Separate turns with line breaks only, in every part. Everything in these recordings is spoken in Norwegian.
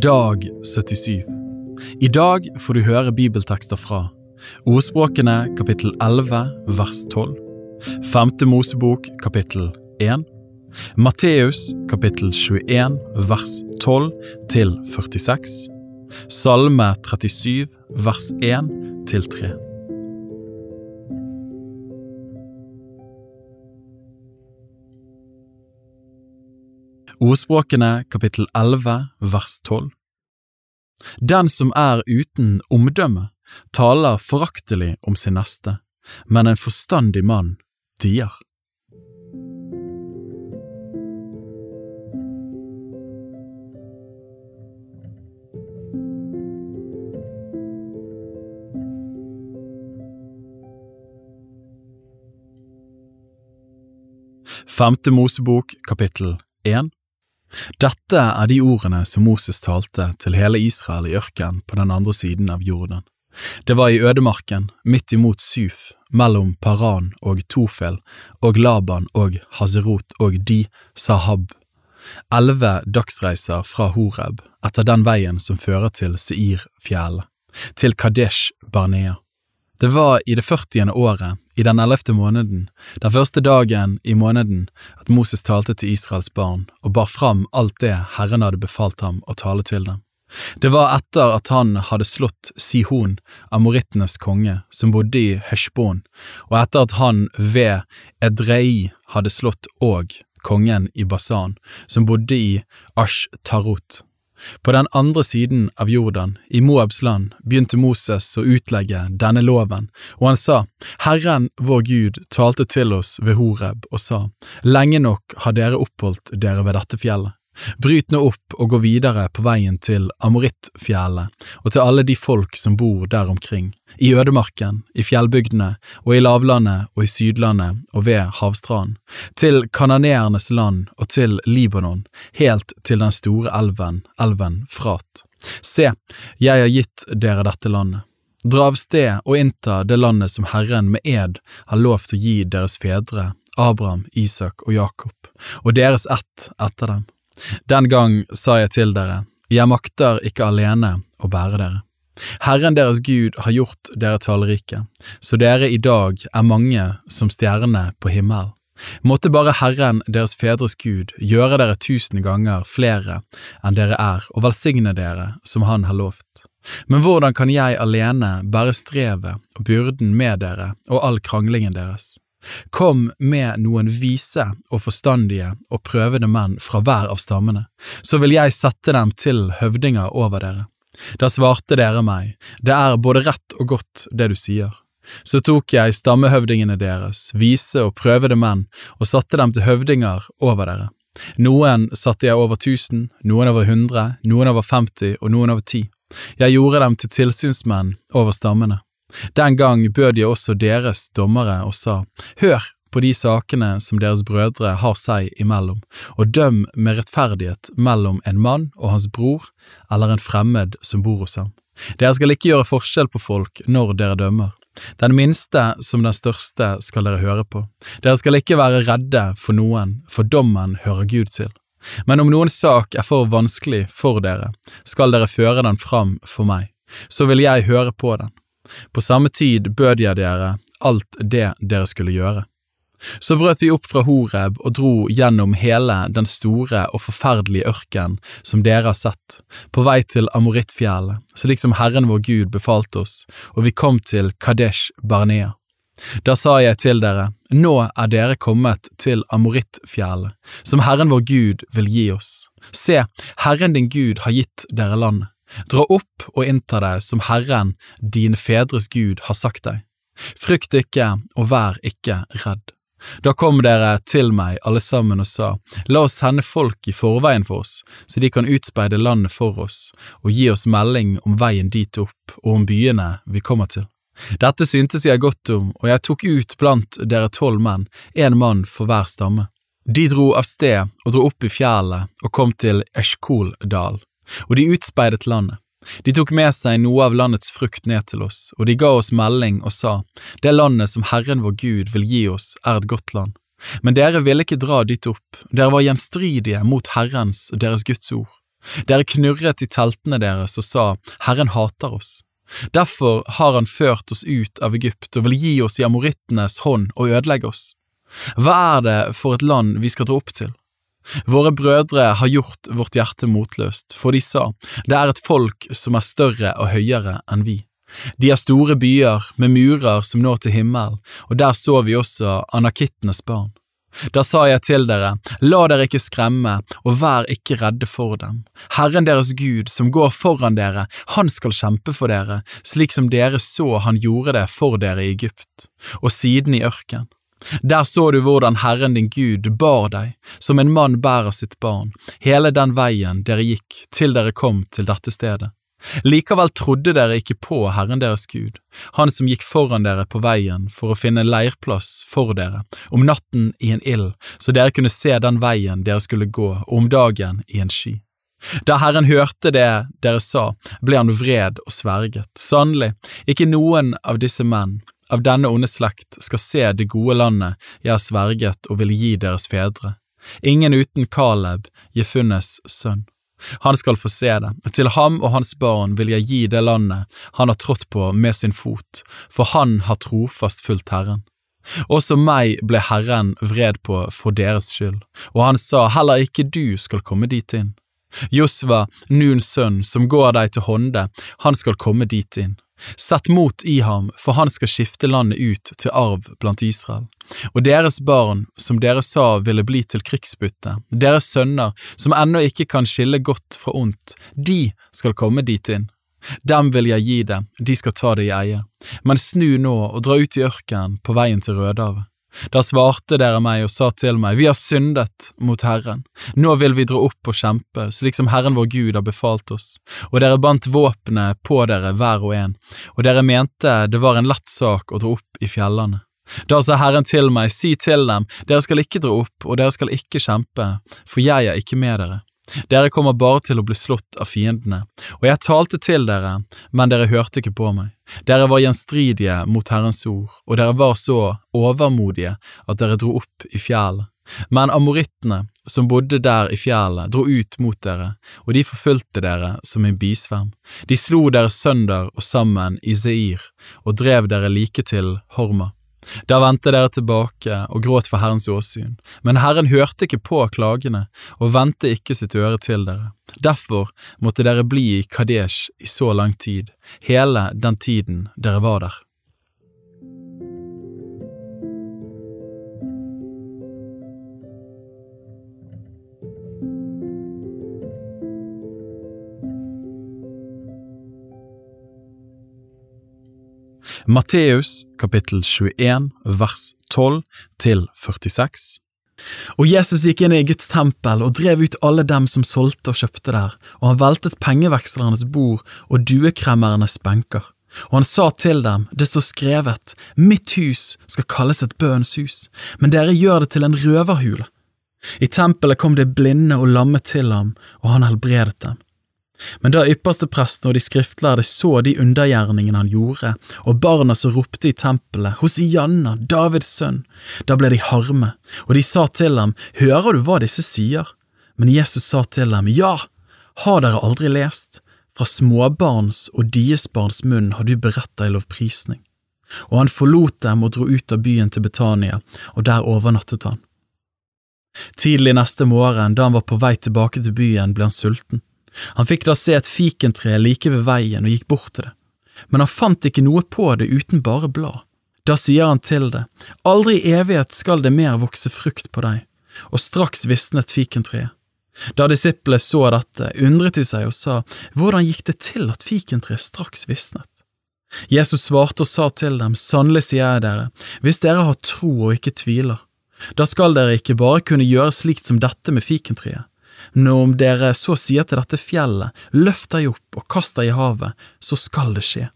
Dag 77 I dag får du høre bibeltekster fra Ordspråkene kapittel 11 vers 12 Femte Mosebok kapittel 1 Matteus kapittel 21 vers 12 til 46 Salme 37 vers 1 til 3 Ordspråkene kapittel 11 vers 12 Den som er uten omdømme, taler foraktelig om sin neste, men en forstandig mann tier. Femte Mosebok kapittel 1 dette er de ordene som Moses talte til hele Israel i ørkenen på den andre siden av Jordan. Det var i ødemarken, midt imot Suf, mellom Paran og Tofel og Laban og Hazerot og Di Sahab, elleve dagsreiser fra Horeb etter den veien som fører til Seir-fjellet, til Kadesh Barnea. Det var i det førtiende året, i den ellevte måneden, den første dagen i måneden, at Moses talte til Israels barn og bar fram alt det Herren hadde befalt ham å tale til dem. Det var etter at han hadde slått Sihon, amorittenes konge, som bodde i Heshbon, og etter at han ved Edrei hadde slått Og, kongen i Basan, som bodde i Ash-Tarot. På den andre siden av Jordan, i Moabs land, begynte Moses å utlegge denne loven, og han sa, Herren vår Gud talte til oss ved Horeb og sa, Lenge nok har dere oppholdt dere ved dette fjellet. Bryt nå opp og gå videre på veien til Amorittfjellet og til alle de folk som bor der omkring, i ødemarken, i fjellbygdene og i lavlandet og i sydlandet og ved havstranden, til kananeernes land og til Libanon, helt til den store elven, elven Frat. Se, jeg har gitt dere dette landet. Dra av sted og innta det landet som Herren med ed har lovt å gi deres fedre, Abraham, Isak og Jakob, og deres ett etter dem. Den gang sa jeg til dere, jeg makter ikke alene å bære dere. Herren deres Gud har gjort dere tallrike, så dere i dag er mange som stjernene på himmelen. Måtte bare Herren deres fedres Gud gjøre dere tusen ganger flere enn dere er og velsigne dere som Han har lovt. Men hvordan kan jeg alene bære strevet og byrden med dere og all kranglingen deres? Kom med noen vise og forstandige og prøvede menn fra hver av stammene, så vil jeg sette dem til høvdinger over dere. Da svarte dere meg, det er både rett og godt det du sier. Så tok jeg stammehøvdingene deres, vise og prøvede menn, og satte dem til høvdinger over dere. Noen satte jeg over tusen, noen over hundre, noen over femti og noen over ti. Jeg gjorde dem til tilsynsmenn over stammene. Den gang bød jeg også deres dommere og sa, Hør på de sakene som deres brødre har seg imellom, og døm med rettferdighet mellom en mann og hans bror eller en fremmed som bor hos ham. Dere skal ikke gjøre forskjell på folk når dere dømmer. Den minste som den største skal dere høre på. Dere skal ikke være redde for noen, for dommen hører Gud til. Men om noen sak er for vanskelig for dere, skal dere føre den fram for meg, så vil jeg høre på den. På samme tid bød jeg dere alt det dere skulle gjøre. Så brøt vi opp fra Horeb og dro gjennom hele den store og forferdelige ørken som dere har sett, på vei til Amorittfjellet, slik som Herren vår Gud befalte oss, og vi kom til Kadesh Barnea. Da sa jeg til dere, nå er dere kommet til Amorittfjellet, som Herren vår Gud vil gi oss. Se, Herren din Gud har gitt dere landet. Dra opp og innta deg som Herren, dine fedres Gud, har sagt deg. Frykt ikke og vær ikke redd. Da kom dere til meg alle sammen og sa, la oss sende folk i forveien for oss, så de kan utspeide landet for oss og gi oss melding om veien dit opp og om byene vi kommer til. Dette syntes jeg godt om, og jeg tok ut blant dere tolv menn, en mann for hver stamme. De dro av sted og dro opp i fjellet og kom til Eshkoldal og de utspeidet landet. De tok med seg noe av landets frukt ned til oss, og de ga oss melding og sa, det landet som Herren vår Gud vil gi oss, er et godt land. Men dere ville ikke dra dit opp, dere var gjenstridige mot Herrens deres Guds ord. Dere knurret i teltene deres og sa, Herren hater oss. Derfor har han ført oss ut av Egypt og vil gi oss i amorittenes hånd og ødelegge oss. Hva er det for et land vi skal dra opp til? Våre brødre har gjort vårt hjerte motløst, for de sa, det er et folk som er større og høyere enn vi. De har store byer med murer som når til himmelen, og der så vi også anakittenes barn. Da sa jeg til dere, la dere ikke skremme, og vær ikke redde for dem. Herren deres Gud, som går foran dere, han skal kjempe for dere, slik som dere så han gjorde det for dere i Egypt, og siden i ørken. Der så du hvordan Herren din Gud bar deg, som en mann bærer sitt barn, hele den veien dere gikk til dere kom til dette stedet. Likevel trodde dere ikke på Herren deres Gud, Han som gikk foran dere på veien for å finne leirplass for dere, om natten i en ild, så dere kunne se den veien dere skulle gå, og om dagen i en sky. Da Herren hørte det dere sa, ble han vred og sverget. Sannelig, ikke noen av disse menn, av denne onde slekt, skal se det gode landet jeg har sverget og vil gi deres fedre. Ingen uten Kaleb, Jefunnes sønn. Han skal få se det, til ham og hans barn vil jeg gi det landet han har trådt på med sin fot, for han har trofast fulgt Herren. Også meg ble Herren vred på for deres skyld, og han sa heller ikke du skal komme dit inn. Josva, Nuns sønn, som går deg til hånde, han skal komme dit inn. Sett mot i ham, for han skal skifte landet ut til arv blant Israel. Og deres barn, som dere sa ville bli til krigsbytte, deres sønner, som ennå ikke kan skille godt fra ondt, de skal komme dit inn. Dem vil jeg gi det, de skal ta det i eie. Men snu nå og dra ut i ørkenen på veien til Rødehavet. Da svarte dere meg og sa til meg, Vi har syndet mot Herren, nå vil vi dra opp og kjempe, slik som Herren vår Gud har befalt oss, og dere bandt våpenet på dere hver og en, og dere mente det var en lett sak å dra opp i fjellene. Da sa Herren til meg, si til dem, dere skal ikke dra opp, og dere skal ikke kjempe, for jeg er ikke med dere. Dere kommer bare til å bli slått av fiendene, og jeg talte til dere, men dere hørte ikke på meg. Dere var gjenstridige mot Herrens ord, og dere var så overmodige at dere dro opp i fjellet. Men amorittene, som bodde der i fjellet, dro ut mot dere, og de forfulgte dere som en bisverm. De slo dere sønder og sammen i Seir, og drev dere like til Horma. Da vendte dere tilbake og gråt for Herrens åsyn, men Herren hørte ikke på klagene og vendte ikke sitt øre til dere. Derfor måtte dere bli i Kadesh i så lang tid, hele den tiden dere var der. Matteus kapittel 21 vers 12 til 46. Og Jesus gikk inn i Guds tempel og drev ut alle dem som solgte og kjøpte der, og han veltet pengevekslernes bord og duekremmernes benker. Og han sa til dem, det står skrevet, Mitt hus skal kalles et bønns hus, men dere gjør det til en røverhule. I tempelet kom det blinde og lamme til ham, og han helbredet dem. Men da ypperste presten og de skriftlærde så de undergjerningene han gjorde, og barna som ropte i tempelet, Hosianna, Davids sønn, da ble de harme, og de sa til ham, Hører du hva disse sier? Men Jesus sa til dem, Ja, har dere aldri lest? Fra småbarns og diesbarns munn har du beredt deg lovprisning. Og han forlot dem og dro ut av byen til Betania, og der overnattet han. Tidlig neste morgen, da han var på vei tilbake til byen, ble han sulten. Han fikk da se et fikentre like ved veien og gikk bort til det, men han fant ikke noe på det uten bare blad. Da sier han til det, aldri i evighet skal det mer vokse frukt på deg, og straks visnet fikentreet. Da disiplene så dette, undret de seg og sa, hvordan gikk det til at fikentreet straks visnet? Jesus svarte og sa til dem, sannelig sier jeg dere, hvis dere har tro og ikke tviler, da skal dere ikke bare kunne gjøre slikt som dette med fikentreet, nå om dere så sier til dette fjellet, løft deg opp og kast deg i havet, så skal det skje.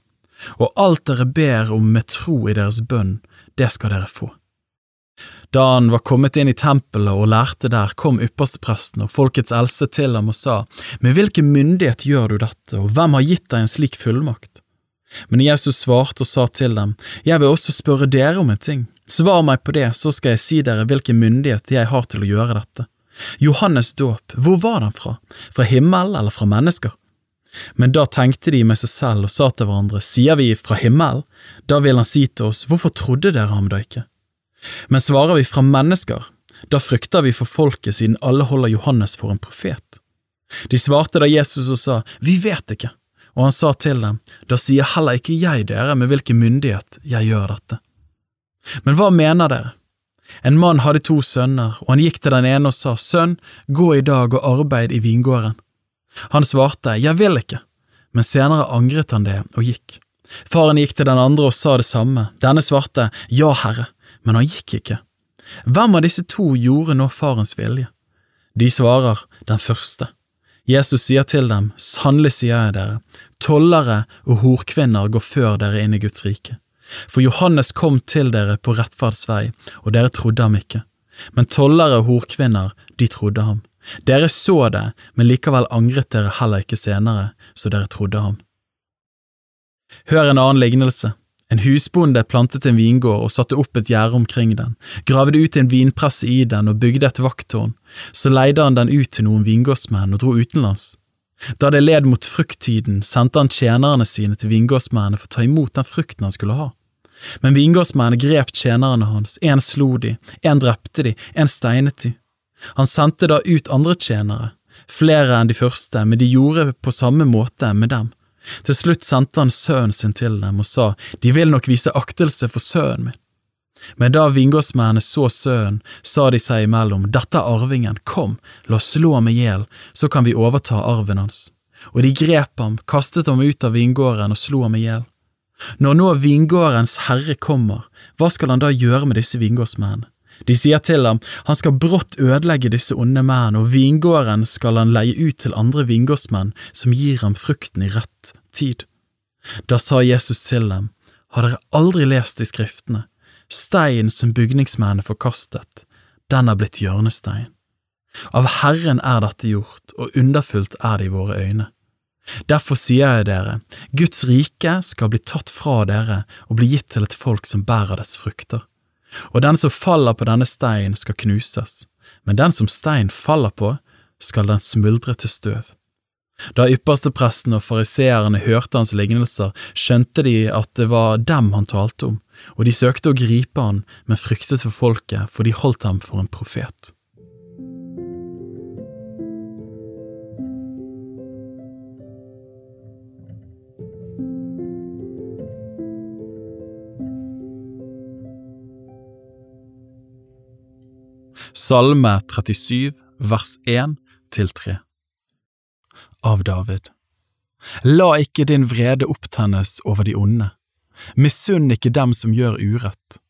Og alt dere ber om med tro i deres bønn, det skal dere få. Da han var kommet inn i tempelet og lærte der, kom ypperstepresten og folkets eldste til ham og sa, Med hvilken myndighet gjør du dette, og hvem har gitt deg en slik fullmakt? Men Jesus svarte og sa til dem, Jeg vil også spørre dere om en ting. Svar meg på det, så skal jeg si dere hvilken myndighet jeg har til å gjøre dette. Johannes dåp, hvor var den fra, fra himmel eller fra mennesker? Men da tenkte de med seg selv og sa til hverandre, sier vi fra himmelen, da vil han si til oss, hvorfor trodde dere ham da ikke? Men svarer vi fra mennesker, da frykter vi for folket siden alle holder Johannes for en profet. De svarte da Jesus og sa, vi vet ikke, og han sa til dem, da sier heller ikke jeg dere med hvilken myndighet jeg gjør dette. Men hva mener dere? En mann hadde to sønner, og han gikk til den ene og sa, Sønn, gå i dag og arbeid i vingården. Han svarte, Jeg vil ikke, men senere angret han det og gikk. Faren gikk til den andre og sa det samme, denne svarte, Ja, herre, men han gikk ikke. Hvem av disse to gjorde nå farens vilje? De svarer, den første. Jesus sier til dem, sannelig sier jeg dere, tollere og horkvinner går før dere inn i Guds rike. For Johannes kom til dere på rettferdsvei, og dere trodde ham ikke. Men tollere og horkvinner, de trodde ham. Dere så det, men likevel angret dere heller ikke senere, så dere trodde ham. Hør en annen lignelse. En husbonde plantet en vingård og satte opp et gjerde omkring den, gravde ut en vinpresse i den og bygde et vakttårn. Så leide han den ut til noen vingårdsmenn og dro utenlands. Da det led mot frukttiden, sendte han tjenerne sine til vingårdsmennene for å ta imot den frukten han skulle ha. Men vingårdsmennene grep tjenerne hans, en slo de, en drepte de, en steinet de. Han sendte da ut andre tjenere, flere enn de første, men de gjorde på samme måte med dem. Til slutt sendte han sønnen sin til dem og sa, de vil nok vise aktelse for sønnen min. Men da vingårdsmennene så sønnen, sa de seg imellom, dette er arvingen, kom, la oss slå ham i hjel, så kan vi overta arven hans. Og de grep ham, kastet ham ut av vingården og slo ham i hjel. Når nå vingårdens herre kommer, hva skal han da gjøre med disse vingårdsmennene? De sier til ham, han skal brått ødelegge disse onde menn, og vingården skal han leie ut til andre vingårdsmenn som gir ham frukten i rett tid. Da sa Jesus til dem, har dere aldri lest i Skriftene, stein som bygningsmennene forkastet, den er blitt hjørnestein. Av Herren er dette gjort, og underfullt er det i våre øyne. Derfor sier jeg dere, Guds rike skal bli tatt fra dere og bli gitt til et folk som bærer dets frukter. Og den som faller på denne stein skal knuses, men den som stein faller på, skal den smuldre til støv. Da ypperstepresten og fariseerne hørte hans lignelser, skjønte de at det var dem han talte om, og de søkte å gripe han, men fryktet for folket, for de holdt ham for en profet. Salme 37, vers 1 til 3 Av David La ikke din vrede opptennes over de onde, misunn ikke dem som gjør urett.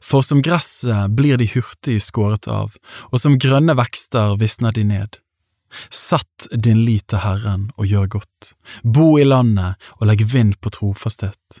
For som gresset blir de hurtig skåret av, og som grønne vekster visner de ned. Sett din lit til Herren og gjør godt, bo i landet og legg vind på trofasthet.